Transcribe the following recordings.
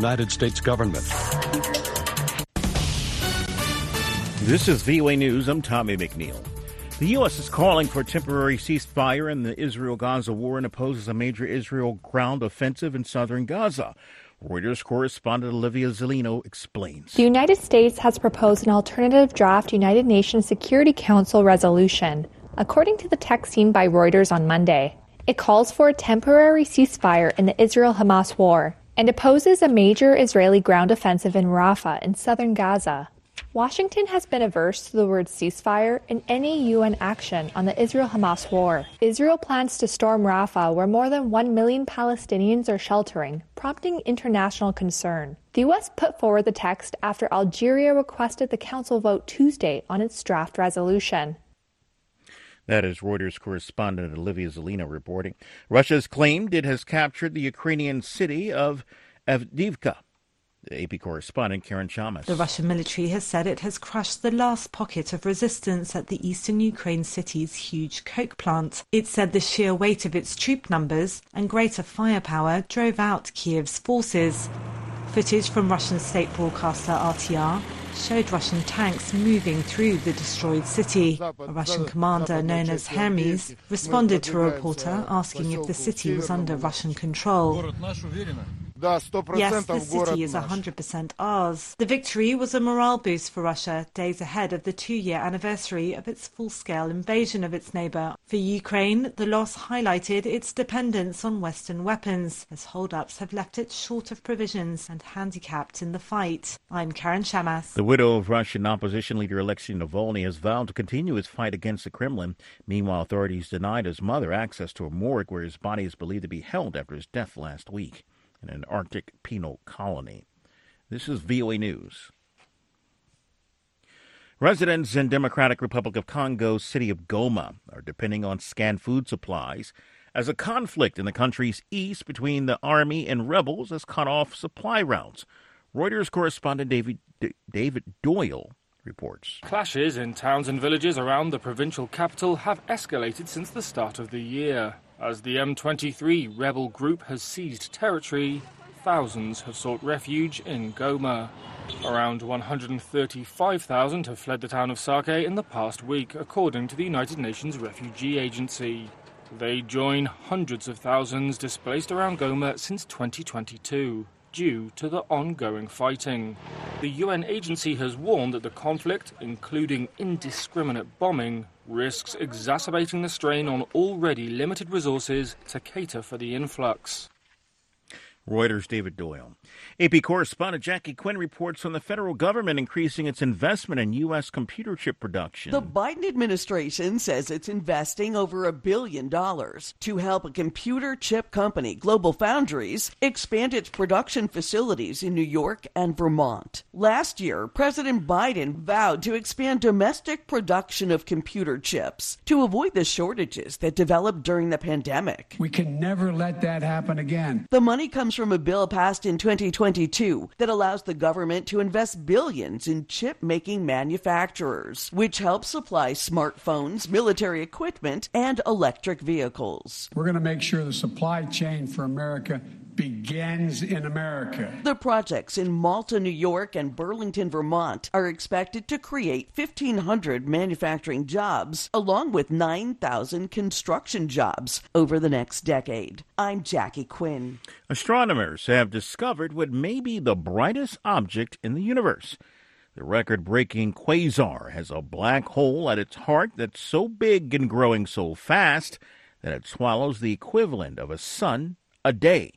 United States government. This is VOA News. I'm Tommy McNeil. The U.S. is calling for a temporary ceasefire in the Israel Gaza war and opposes a major Israel ground offensive in southern Gaza. Reuters correspondent Olivia Zelino explains. The United States has proposed an alternative draft United Nations Security Council resolution, according to the text seen by Reuters on Monday. It calls for a temporary ceasefire in the Israel Hamas war and opposes a major Israeli ground offensive in Rafah in southern Gaza. Washington has been averse to the word ceasefire in any UN action on the Israel Hamas war. Israel plans to storm Rafah, where more than 1 million Palestinians are sheltering, prompting international concern. The U.S. put forward the text after Algeria requested the Council vote Tuesday on its draft resolution. That is Reuters correspondent Olivia Zelina reporting. Russia has claimed it has captured the Ukrainian city of Avdiivka. The AP correspondent Karen Chammas. The Russian military has said it has crushed the last pocket of resistance at the eastern Ukraine city's huge coke plant. It said the sheer weight of its troop numbers and greater firepower drove out Kiev's forces. Footage from Russian state broadcaster RTR showed Russian tanks moving through the destroyed city. A Russian commander known as Hermes responded to a reporter asking if the city was under Russian control. Yes, the city is 100% ours. The victory was a morale boost for Russia, days ahead of the two year anniversary of its full scale invasion of its neighbour. For Ukraine, the loss highlighted its dependence on Western weapons, as holdups have left it short of provisions and handicapped in the fight. I'm Karen Chammas. The widow of Russian opposition leader Alexei Navalny has vowed to continue his fight against the Kremlin. Meanwhile, authorities denied his mother access to a morgue where his body is believed to be held after his death last week in an Arctic penal colony. This is VOA News. Residents in Democratic Republic of Congo's city of Goma are depending on scant food supplies as a conflict in the country's east between the army and rebels has cut off supply routes. Reuters correspondent David D- David Doyle reports. Clashes in towns and villages around the provincial capital have escalated since the start of the year. As the M23 rebel group has seized territory, thousands have sought refuge in Goma. Around 135,000 have fled the town of Sake in the past week, according to the United Nations Refugee Agency. They join hundreds of thousands displaced around Goma since 2022 due to the ongoing fighting. The UN agency has warned that the conflict, including indiscriminate bombing, risks exacerbating the strain on already limited resources to cater for the influx. Reuters' David Doyle. AP correspondent Jackie Quinn reports on the federal government increasing its investment in U.S. computer chip production. The Biden administration says it's investing over a billion dollars to help a computer chip company, Global Foundries, expand its production facilities in New York and Vermont. Last year, President Biden vowed to expand domestic production of computer chips to avoid the shortages that developed during the pandemic. We can never let that happen again. The money comes from a bill passed in 2022 that allows the government to invest billions in chip making manufacturers, which help supply smartphones, military equipment, and electric vehicles. We're going to make sure the supply chain for America begins in America. The projects in Malta, New York, and Burlington, Vermont are expected to create 1,500 manufacturing jobs, along with 9,000 construction jobs over the next decade. I'm Jackie Quinn. Astronomers have discovered what may be the brightest object in the universe. The record breaking quasar has a black hole at its heart that's so big and growing so fast that it swallows the equivalent of a sun a day.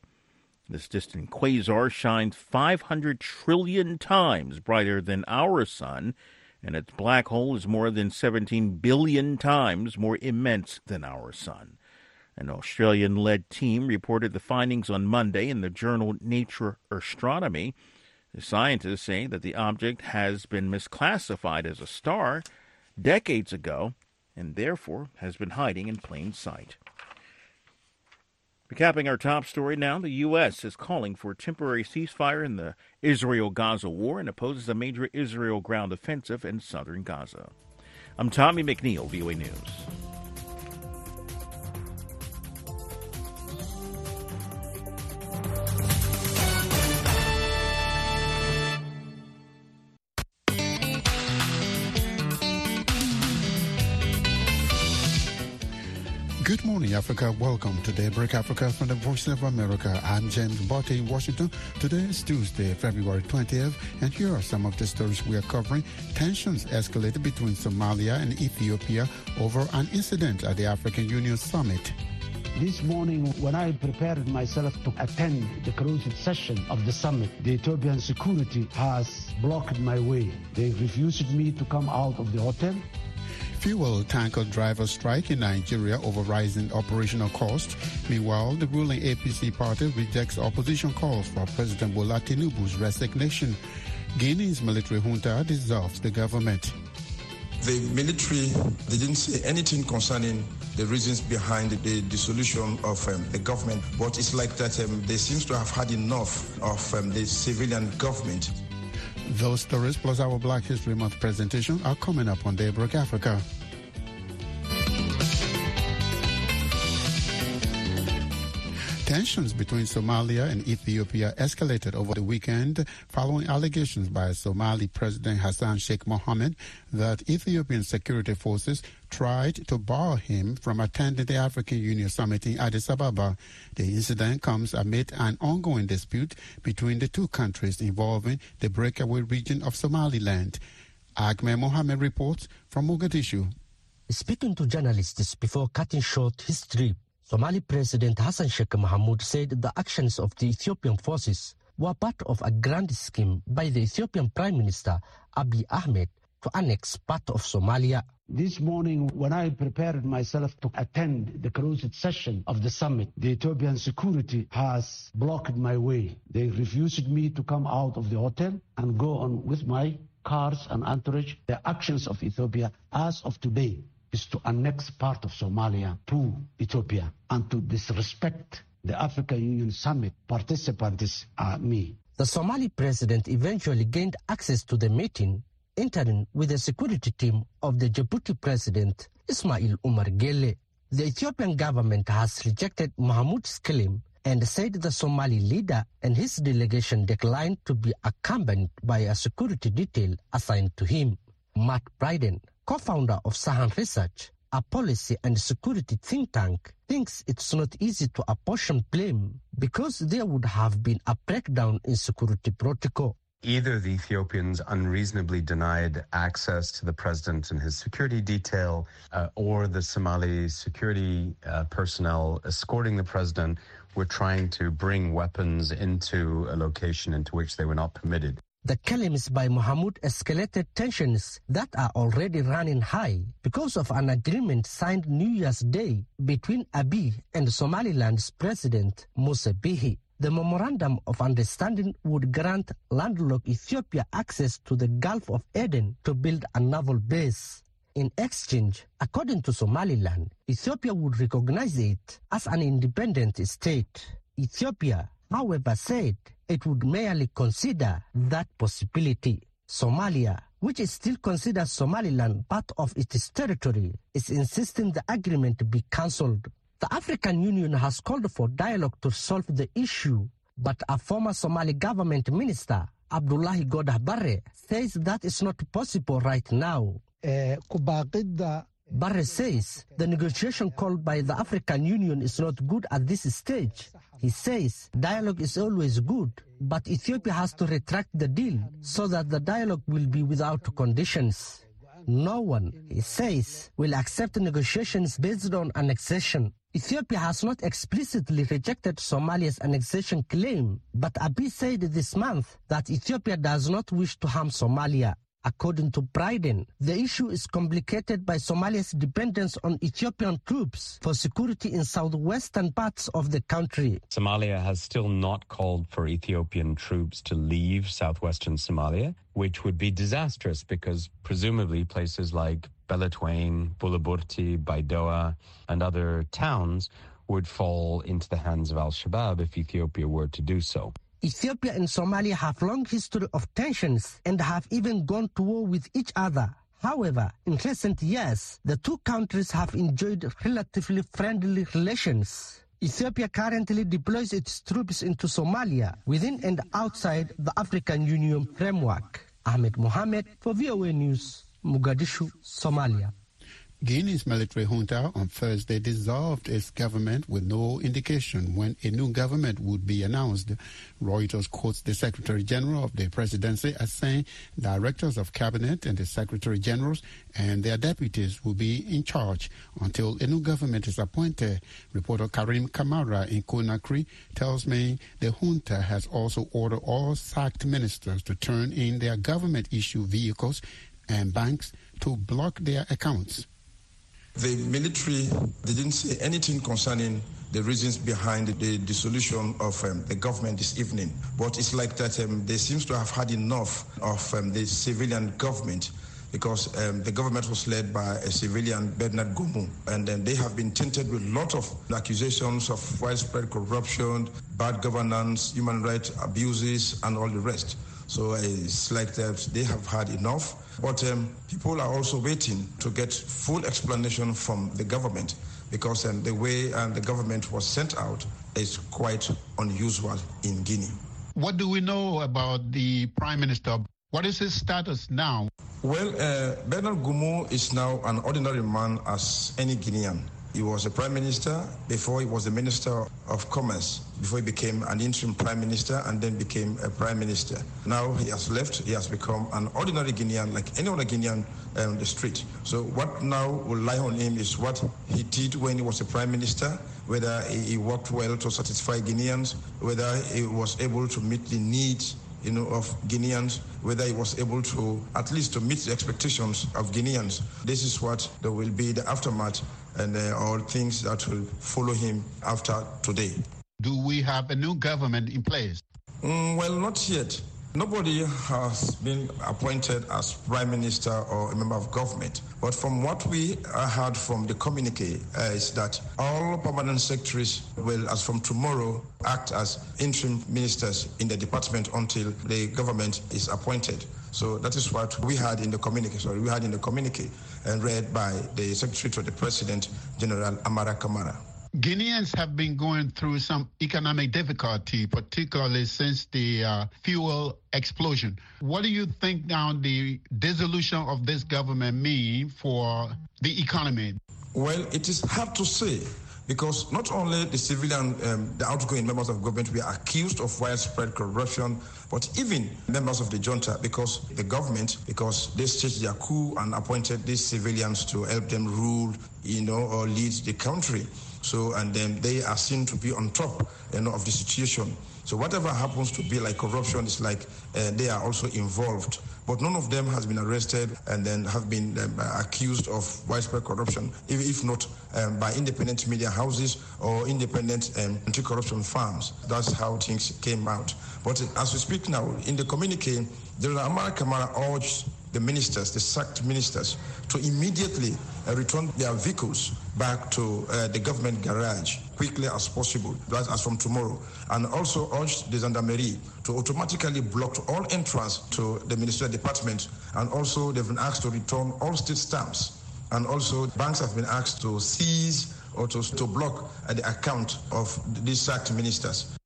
This distant quasar shines 500 trillion times brighter than our sun, and its black hole is more than 17 billion times more immense than our sun. An Australian led team reported the findings on Monday in the journal Nature Astronomy. The scientists say that the object has been misclassified as a star decades ago and therefore has been hiding in plain sight. Recapping our top story now, the U.S. is calling for a temporary ceasefire in the Israel Gaza war and opposes a major Israel ground offensive in southern Gaza. I'm Tommy McNeil, VOA News. Good morning, Africa. Welcome to Daybreak Africa from the Voice of America. I'm James Butty in Washington. Today is Tuesday, February 20th, and here are some of the stories we are covering. Tensions escalated between Somalia and Ethiopia over an incident at the African Union Summit. This morning, when I prepared myself to attend the closing session of the summit, the Ethiopian security has blocked my way. They refused me to come out of the hotel. Fuel tanker driver strike in Nigeria over rising operational costs. Meanwhile, the ruling APC party rejects opposition calls for President Bola Tinubu's resignation. Guinea's military junta dissolves the government. The military didn't say anything concerning the reasons behind the dissolution of um, the government, but it's like that um, they seems to have had enough of um, the civilian government. Those stories plus our Black History Month presentation are coming up on Daybreak Africa. Tensions between Somalia and Ethiopia escalated over the weekend following allegations by Somali President Hassan Sheikh Mohammed that Ethiopian security forces tried to bar him from attending the African Union summit in Addis Ababa. The incident comes amid an ongoing dispute between the two countries involving the breakaway region of Somaliland. Ahmed Mohammed reports from Mogadishu. Speaking to journalists before cutting short his trip, Somali President Hassan Sheikh Mohamud said the actions of the Ethiopian forces were part of a grand scheme by the Ethiopian Prime Minister Abiy Ahmed to annex part of Somalia. This morning, when I prepared myself to attend the closed session of the summit, the Ethiopian security has blocked my way. They refused me to come out of the hotel and go on with my cars and entourage. The actions of Ethiopia as of today is to annex part of Somalia to Ethiopia and to disrespect the African Union summit participants are me. The Somali president eventually gained access to the meeting, entering with the security team of the Djibouti president Ismail Omar Guelleh. The Ethiopian government has rejected Mohamud's claim and said the Somali leader and his delegation declined to be accompanied by a security detail assigned to him. Matt Bryden, co-founder of Sahan Research, a policy and security think tank, thinks it's not easy to apportion blame because there would have been a breakdown in security protocol. Either the Ethiopians unreasonably denied access to the president and his security detail, uh, or the Somali security uh, personnel escorting the president were trying to bring weapons into a location into which they were not permitted. The claims by Mohamud escalated tensions that are already running high because of an agreement signed New Year's Day between Abiy and Somaliland's president Musa Bihi. The memorandum of understanding would grant landlocked Ethiopia access to the Gulf of Aden to build a naval base. In exchange, according to Somaliland, Ethiopia would recognize it as an independent state. Ethiopia, however, said it would merely consider that possibility. Somalia, which is still considers Somaliland part of its territory, is insisting the agreement be cancelled. The African Union has called for dialogue to solve the issue, but a former Somali government minister, Abdullahi Godah Barre, says that is not possible right now. Uh, Barre says the negotiation called by the African Union is not good at this stage. He says dialogue is always good, but Ethiopia has to retract the deal so that the dialogue will be without conditions. No one, he says, will accept negotiations based on annexation. Ethiopia has not explicitly rejected Somalia's annexation claim, but Abiy said this month that Ethiopia does not wish to harm Somalia. According to Bryden, the issue is complicated by Somalia's dependence on Ethiopian troops for security in southwestern parts of the country. Somalia has still not called for Ethiopian troops to leave southwestern Somalia, which would be disastrous because presumably places like Beledweyne, Bulaburti, Baidoa, and other towns would fall into the hands of Al Shabaab if Ethiopia were to do so. Ethiopia and Somalia have long history of tensions and have even gone to war with each other. However, in recent years, the two countries have enjoyed relatively friendly relations. Ethiopia currently deploys its troops into Somalia within and outside the African Union framework. Ahmed Mohamed for VOA News, Mogadishu, Somalia. Guinea's military junta on Thursday dissolved its government with no indication when a new government would be announced. Reuters quotes the Secretary General of the presidency as saying directors of cabinet and the Secretary Generals and their deputies will be in charge until a new government is appointed. Reporter Karim Kamara in Conakry tells me the junta has also ordered all sacked ministers to turn in their government issue vehicles and banks to block their accounts. The military didn't say anything concerning the reasons behind the dissolution of um, the government this evening. But it's like that um, they seems to have had enough of um, the civilian government because um, the government was led by a civilian, Bernard Goumou, and they have been tainted with a lot of accusations of widespread corruption, bad governance, human rights abuses, and all the rest. So it's like that they have had enough. But um, people are also waiting to get full explanation from the government because um, the way um, the government was sent out is quite unusual in Guinea. What do we know about the prime minister? What is his status now? Well, uh, Bernard Goumou is now an ordinary man as any Guinean. He was a prime minister before he was the minister of commerce, before he became an interim prime minister and then became a prime minister. Now he has left, he has become an ordinary Guinean like any other Guinean on the street. So what now will lie on him is what he did when he was a prime minister, whether he worked well to satisfy Guineans, whether he was able to meet the needs you know, of Guineans, whether he was able to at least to meet the expectations of Guineans. This is what there will be the aftermath and uh, all things that will follow him after today. Do we have a new government in place? Mm, well, not yet. Nobody has been appointed as prime minister or a member of government. But from what we heard from the communique uh, is that all permanent secretaries will, as from tomorrow, act as interim ministers in the department until the government is appointed. So that is what we had in the communique. Sorry, we had in the communique and read by the Secretary to the President, General Amara Kamara. Guineans have been going through some economic difficulty, particularly since the uh, fuel explosion. What do you think now the dissolution of this government mean for the economy? Well, it is hard to say because not only the civilian, um, the outgoing members of government were accused of widespread corruption, but even members of the junta, because the government, because they staged their coup and appointed these civilians to help them rule, you know, or lead the country. So, and then they are seen to be on top, you know, of the situation. So whatever happens to be like corruption is like uh, they are also involved. But none of them has been arrested and then have been um, accused of widespread corruption, if, if not um, by independent media houses or independent um, anti-corruption firms. That's how things came out. But as we speak now, in the communique, General Amara Kamara urged the ministers, the sacked ministers, to immediately uh, return their vehicles back to uh, the government garage quickly as possible, as, as from tomorrow, and also urged the gendarmerie to automatically block all entrance to the ministerial department, and also they've been asked to return all state stamps, and also banks have been asked to seize or to, to block uh, the account of these sacked ministers.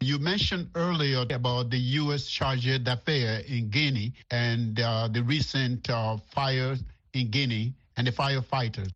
You mentioned earlier about the U.S. charge d'affaires in Guinea and uh, the recent uh, fires in Guinea and the firefighters.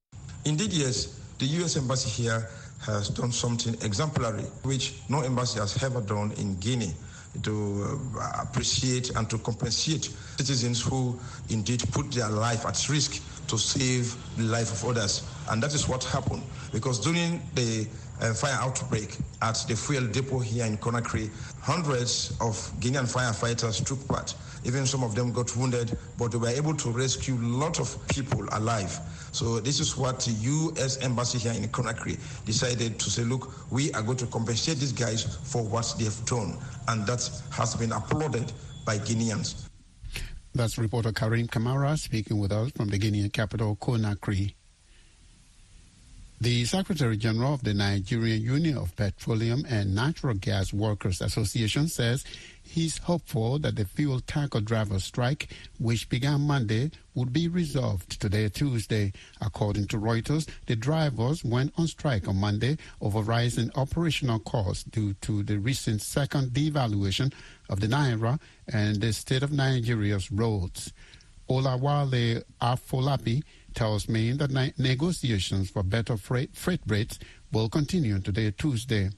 Indeed, yes. The U.S. Embassy here has done something exemplary, which no embassy has ever done in Guinea to uh, appreciate and to compensate citizens who indeed put their life at risk to save the life of others. And that is what happened. Because during the uh, fire outbreak at the fuel depot here in Conakry, hundreds of Guinean firefighters took part. Even some of them got wounded, but they were able to rescue a lot of people alive. So this is what the U.S. Embassy here in Conakry decided to say, look, we are going to compensate these guys for what they have done. And that has been applauded by Guineans. That's reporter Karim Kamara speaking with us from the Guinean capital, Conakry. The Secretary General of the Nigerian Union of Petroleum and Natural Gas Workers Association says he's hopeful that the fuel tanker driver strike, which began Monday, would be resolved today, Tuesday. According to Reuters, the drivers went on strike on Monday over rising operational costs due to the recent second devaluation of the Naira and the state of Nigeria's roads. Olawale Afolabi tells me that ne- negotiations for better freight, freight rates will continue today, Tuesday.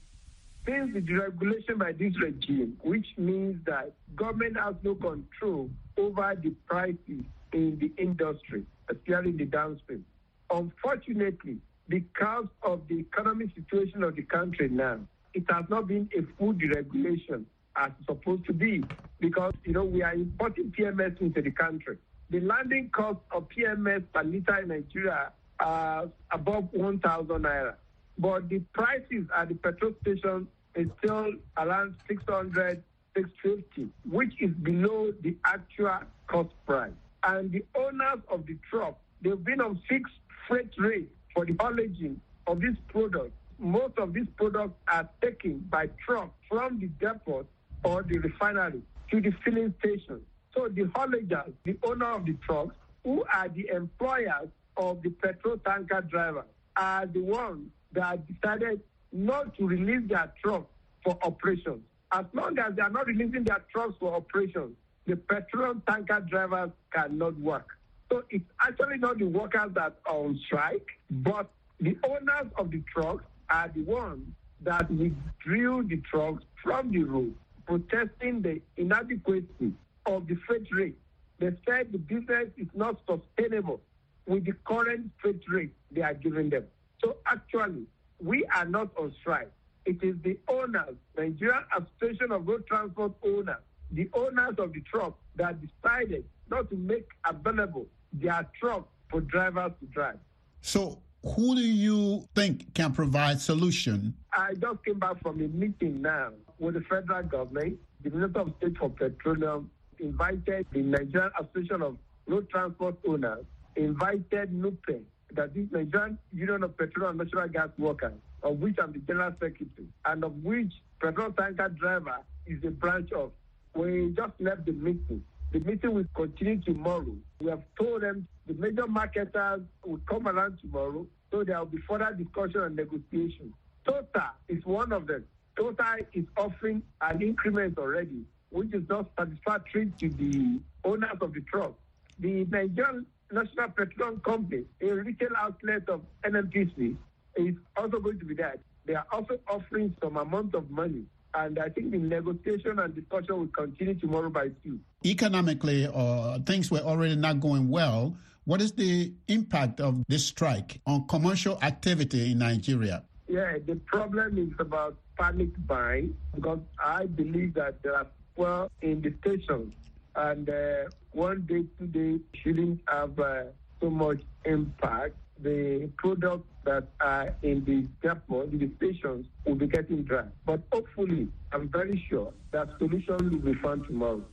Since the deregulation by this regime, which means that government has no control over the prices in the industry, especially in the downstream. Unfortunately, because of the economic situation of the country now, it has not been a full deregulation as it's supposed to be because, you know, we are importing PMS into the country. The landing cost of PMS per liter in Nigeria are above 1,000 naira. But the prices at the petrol station is still around 600, 650, which is below the actual cost price. And the owners of the truck, they've been on fixed freight rate for the haulaging of this product. Most of these products are taken by truck from the depot or the refinery to the filling station. So the haulagers, the owner of the trucks, who are the employers of the petrol tanker drivers, are the ones that decided not to release their trucks for operations. As long as they are not releasing their trucks for operations, the petrol tanker drivers cannot work. So it's actually not the workers that are on strike, but the owners of the trucks are the ones that withdrew the trucks from the road, protesting the inadequacy of the freight rate. They said the business is not sustainable with the current freight rate they are giving them. So actually, we are not on strike. It is the owners, Nigerian Association of Road Transport Owners, the owners of the truck that decided not to make available their truck for drivers to drive. So who do you think can provide solution? I just came back from a meeting now with the federal government. The Minister of State for Petroleum invited the Nigerian Association of Road Transport Owners, invited NUPE, that is Nigerian Union of Petroleum and Natural Gas Workers, of which I'm the General Secretary, and of which petrol tanker driver is a branch of. We just left the meeting. The meeting will continue tomorrow. We have told them the major marketers will come around tomorrow, so there will be further discussion and negotiation. Total is one of them. Total is offering an increment already, which is not satisfactory to the owners of the truck. The Nigerian National Petroleum Company, a retail outlet of NNPC, is also going to be there. They are also offering some amount of money and I think the negotiation and discussion will continue tomorrow by two. Economically, uh, things were already not going well. What is the impact of this strike on commercial activity in Nigeria? Yeah, the problem is about panic buying because I believe that there are well in the stations, and uh, one day, two days shouldn't have uh, so much impact the products that are in the depot, in the stations, will be getting dry. But hopefully, I'm very sure that solution will be found tomorrow.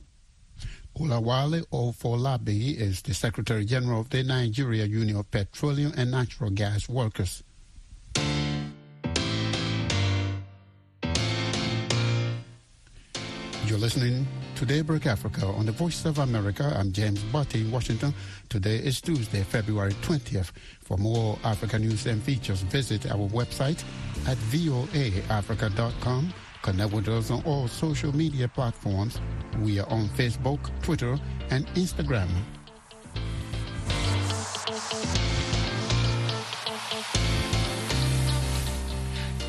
Olawale Afolabi is the Secretary General of the Nigeria Union of Petroleum and Natural Gas Workers. You're listening to Daybreak Africa on the Voice of America. I'm James Butty in Washington. Today is Tuesday, February 20th. For more Africa news and features, visit our website at voaafrica.com. Connect with us on all social media platforms. We are on Facebook, Twitter, and Instagram.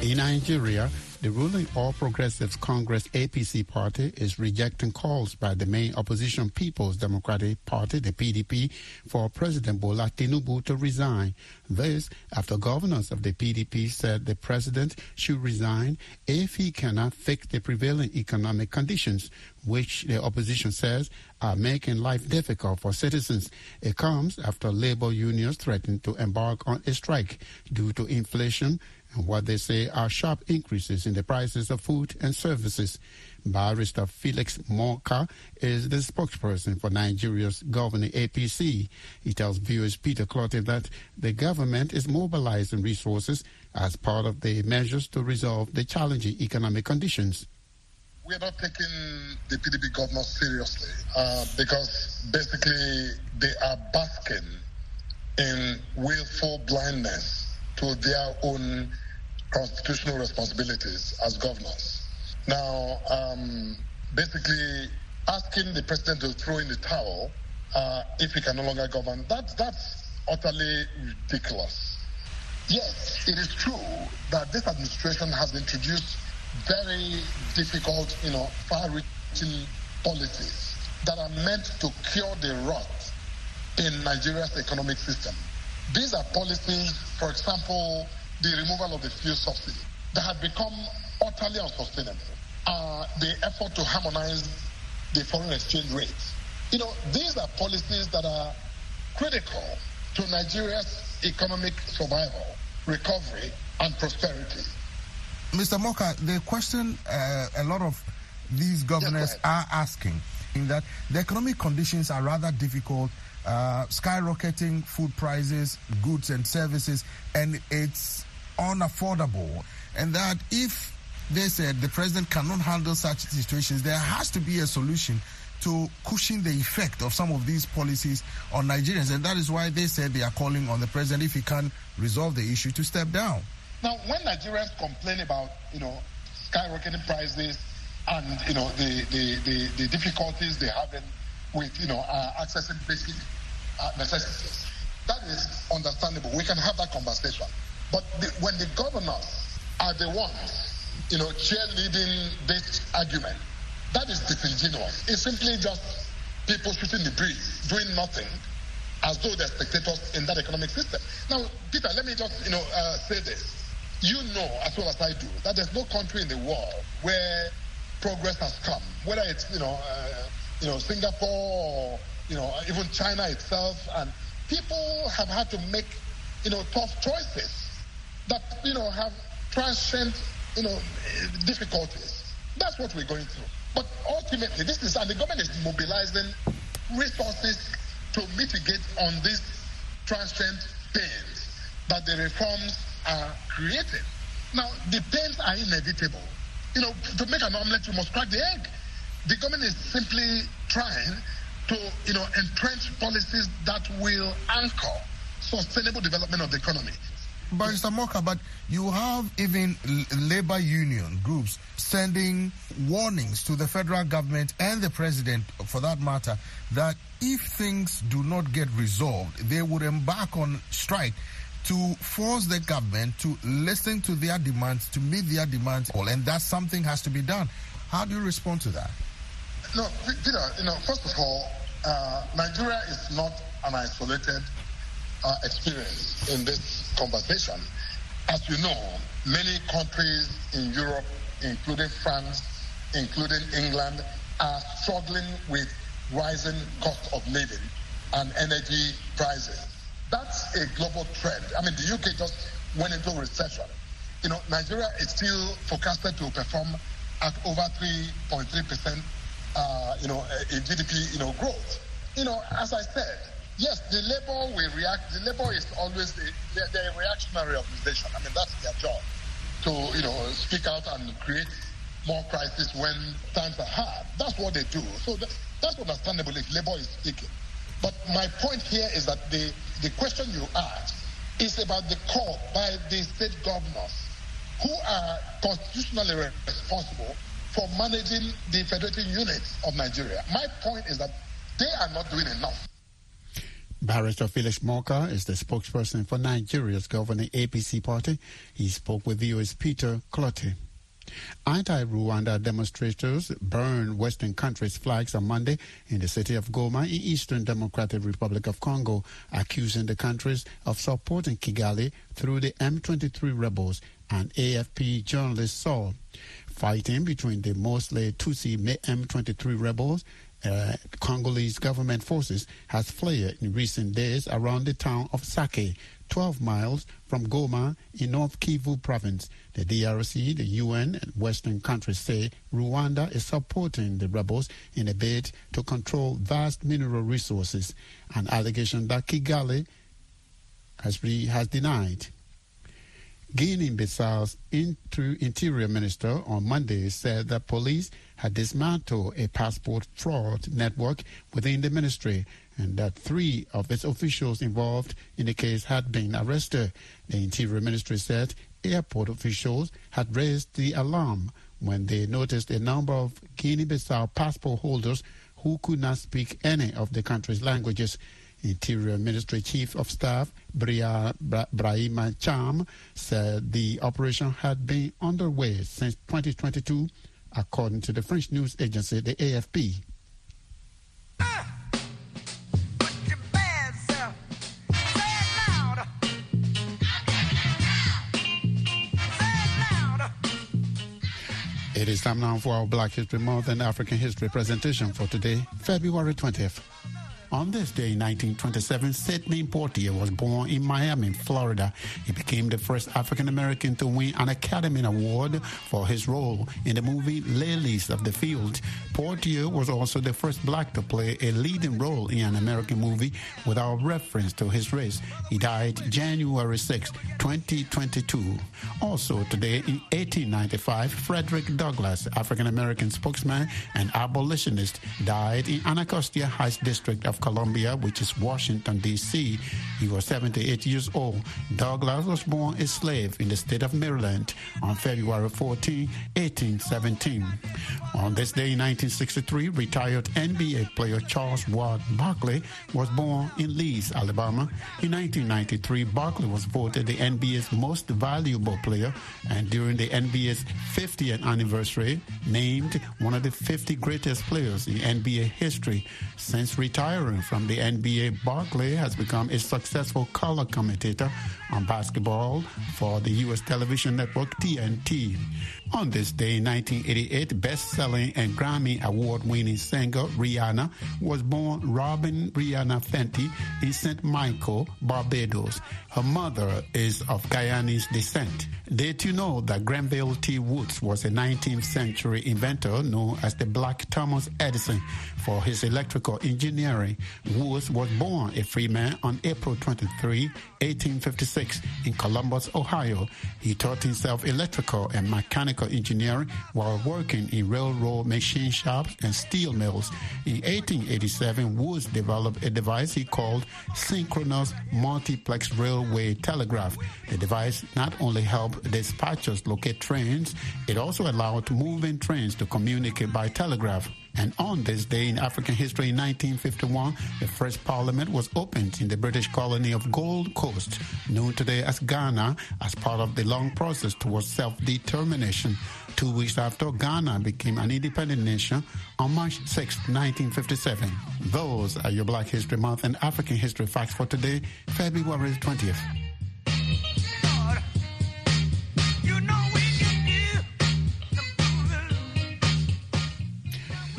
In Nigeria, the ruling All Progressives Congress APC party is rejecting calls by the main opposition People's Democratic Party, the PDP, for President Bola Tinubu to resign. This after governors of the PDP said the president should resign if he cannot fix the prevailing economic conditions, which the opposition says are making life difficult for citizens. It comes after labor unions threatened to embark on a strike due to inflation and what they say are sharp increases in the prices of food and services. Barrister Felix Morka is the spokesperson for Nigeria's governing APC. He tells VOA's Peter Clottey that the government is mobilizing resources as part of the measures to resolve the challenging economic conditions. We are not taking the PDP governors seriously uh, because basically they are basking in willful blindness to their own constitutional responsibilities as governors. Now, um, basically, asking the president to throw in the towel uh, if he can no longer govern, that's, that's utterly ridiculous. Yes, it is true that this administration has introduced very difficult, you know, far-reaching policies that are meant to cure the rot in Nigeria's economic system. These are policies, for example, the removal of the fuel subsidy that had become utterly unsustainable. Uh, the effort to harmonize the foreign exchange rates. You know, these are policies that are critical to Nigeria's economic survival, recovery, and prosperity. Mr. Morka, the question uh, a lot of these governors are asking in that the economic conditions are rather difficult, uh, skyrocketing food prices, goods and services, and it's unaffordable. And that if they said the president cannot handle such situations, there has to be a solution to cushion the effect of some of these policies on Nigerians. And that is why they said they are calling on the president, if he can resolve the issue, to step down. Now, when Nigerians complain about, you know, skyrocketing prices and, you know, the, the, the, the difficulties they have in, with, you know, uh, accessing basic uh, necessities, that is understandable. We can have that conversation. But the, when the governors are the ones you know, cheerleading this argument. That is disingenuous. It's simply just people shooting the breeze, doing nothing, as though they're spectators in that economic system. Now, Peter, let me just, you know, uh, say this. You know, as well as I do, that there's no country in the world where progress has come, whether it's, you know, uh, you know, Singapore or, you know, even China itself, and people have had to make, you know, tough choices that, you know, have transcend you know, difficulties. That's what we're going through. But ultimately, this is, and the government is mobilizing resources to mitigate on these transient pains that the reforms are creating. Now, the pains are inevitable. You know, to make an omelette, you must crack the egg. The government is simply trying to, you know, entrench policies that will anchor sustainable development of the economy. Barrister Morka, but you have even labor union groups sending warnings to the federal government and the president, for that matter, that if things do not get resolved, they would embark on strike to force the government to listen to their demands, to meet their demands, all and that something has to be done. How do you respond to that? No, Peter, you know, first of all, uh, Nigeria is not an isolated experience in this conversation. As you know, many countries in Europe, including France, including England, are struggling with rising cost of living and energy prices. That's a global trend. I mean, the UK just went into recession. You know, Nigeria is still forecasted to perform at over 3.3 uh, you know, in GDP, you know, growth. You know, as I said, Yes, the labor will react. The labor is always the, reactionary organization. I mean, that's their job to you know speak out and create more crisis when times are hard. That's what they do. So that, that's understandable if labor is speaking. But my point here is that the, the question you asked is about the call by the state governors who are constitutionally responsible for managing the federating units of Nigeria. My point is that they are not doing enough. Barrister Felix Morka is the spokesperson for Nigeria's governing APC party. He spoke with US's Peter Clottey. Anti-Rwanda demonstrators burned Western countries' flags on Monday in the city of Goma in Eastern Democratic Republic of Congo, accusing the countries of supporting Kigali through the M23 rebels and AFP journalist Saul. Fighting between the mostly Tutsi M23 rebels uh, Congolese government forces has flared in recent days around the town of Sake, 12 miles from Goma in North Kivu province. The DRC, the UN, and Western countries say Rwanda is supporting the rebels in a bid to control vast mineral resources, an allegation that Kigali has, has denied. Guinea-Bissau's interior minister on Monday said that police had dismantled a passport fraud network within the ministry and that three of its officials involved in the case had been arrested. The Interior Ministry said airport officials had raised the alarm when they noticed a number of Guinea-Bissau passport holders who could not speak any of the country's languages Interior Ministry Chief of Staff Bria, Bra, Brahima Cham said the operation had been underway since 2022, according to the French news agency, the AFP. It is time now for our Black History Month and African History presentation for today, February 20th. On this day in 1927, Sidney Poitier was born in Miami, Florida. He became the first African American to win an Academy Award for his role in the movie Lilies of the Field. Poitier was also the first black to play a leading role in an American movie without reference to his race. He died January 6, 2022. Also today in 1895, Frederick Douglass, African American spokesman and abolitionist, died in Anacostia Heights District of Columbia, which is Washington, D.C. He was 78 years old. Douglass was born a slave in the state of Maryland on February 14, 1817. On this day in 1963, retired NBA player Charles Wade Barkley was born in Leeds, Alabama. In 1993, Barkley was voted the NBA's most valuable player and during the NBA's 50th anniversary, named one of the 50 greatest players in NBA history. Since retiring from the NBA, Barkley has become a successful color commentator on basketball for the U.S. television network TNT. On this day in 1988, best-selling and Grammy award-winning singer Rihanna was born Robyn Rihanna Fenty in St. Michael, Barbados. Her mother is of Guyanese descent. Did you know that Granville T. Woods was a 19th century inventor known as the Black Thomas Edison for his electrical engineering? Woods was born a free man on April 23, 1856 in Columbus, Ohio. He taught himself electrical and mechanical engineering while working in railroad machine shops and steel mills. In 1887, Woods developed a device he called synchronous multiplex railway telegraph. The device not only helped dispatchers locate trains, it also allowed moving trains to communicate by telegraph. And on this day in African history in 1951, the first parliament was opened in the British colony of Gold Coast, known today as Ghana, as part of the long process towards self-determination. Two weeks after, Ghana became an independent nation on March 6, 1957. Those are your Black History Month and African History facts for today, February 20th.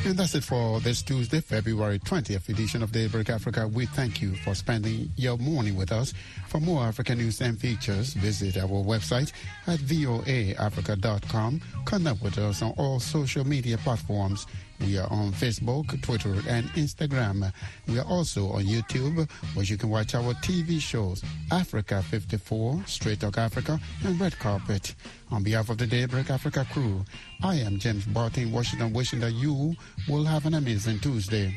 And that's it for this Tuesday, February 20th edition of Daybreak Africa. We thank you for spending your morning with us. For more African news and features, visit our website at voaafrica.com. Connect with us on all social media platforms. We are on Facebook, Twitter, and Instagram. We are also on YouTube, where you can watch our TV shows Africa 54, Straight Talk Africa, and Red Carpet. On behalf of the Daybreak Africa crew, I am James Barton, Washington, wishing that you will have an amazing Tuesday.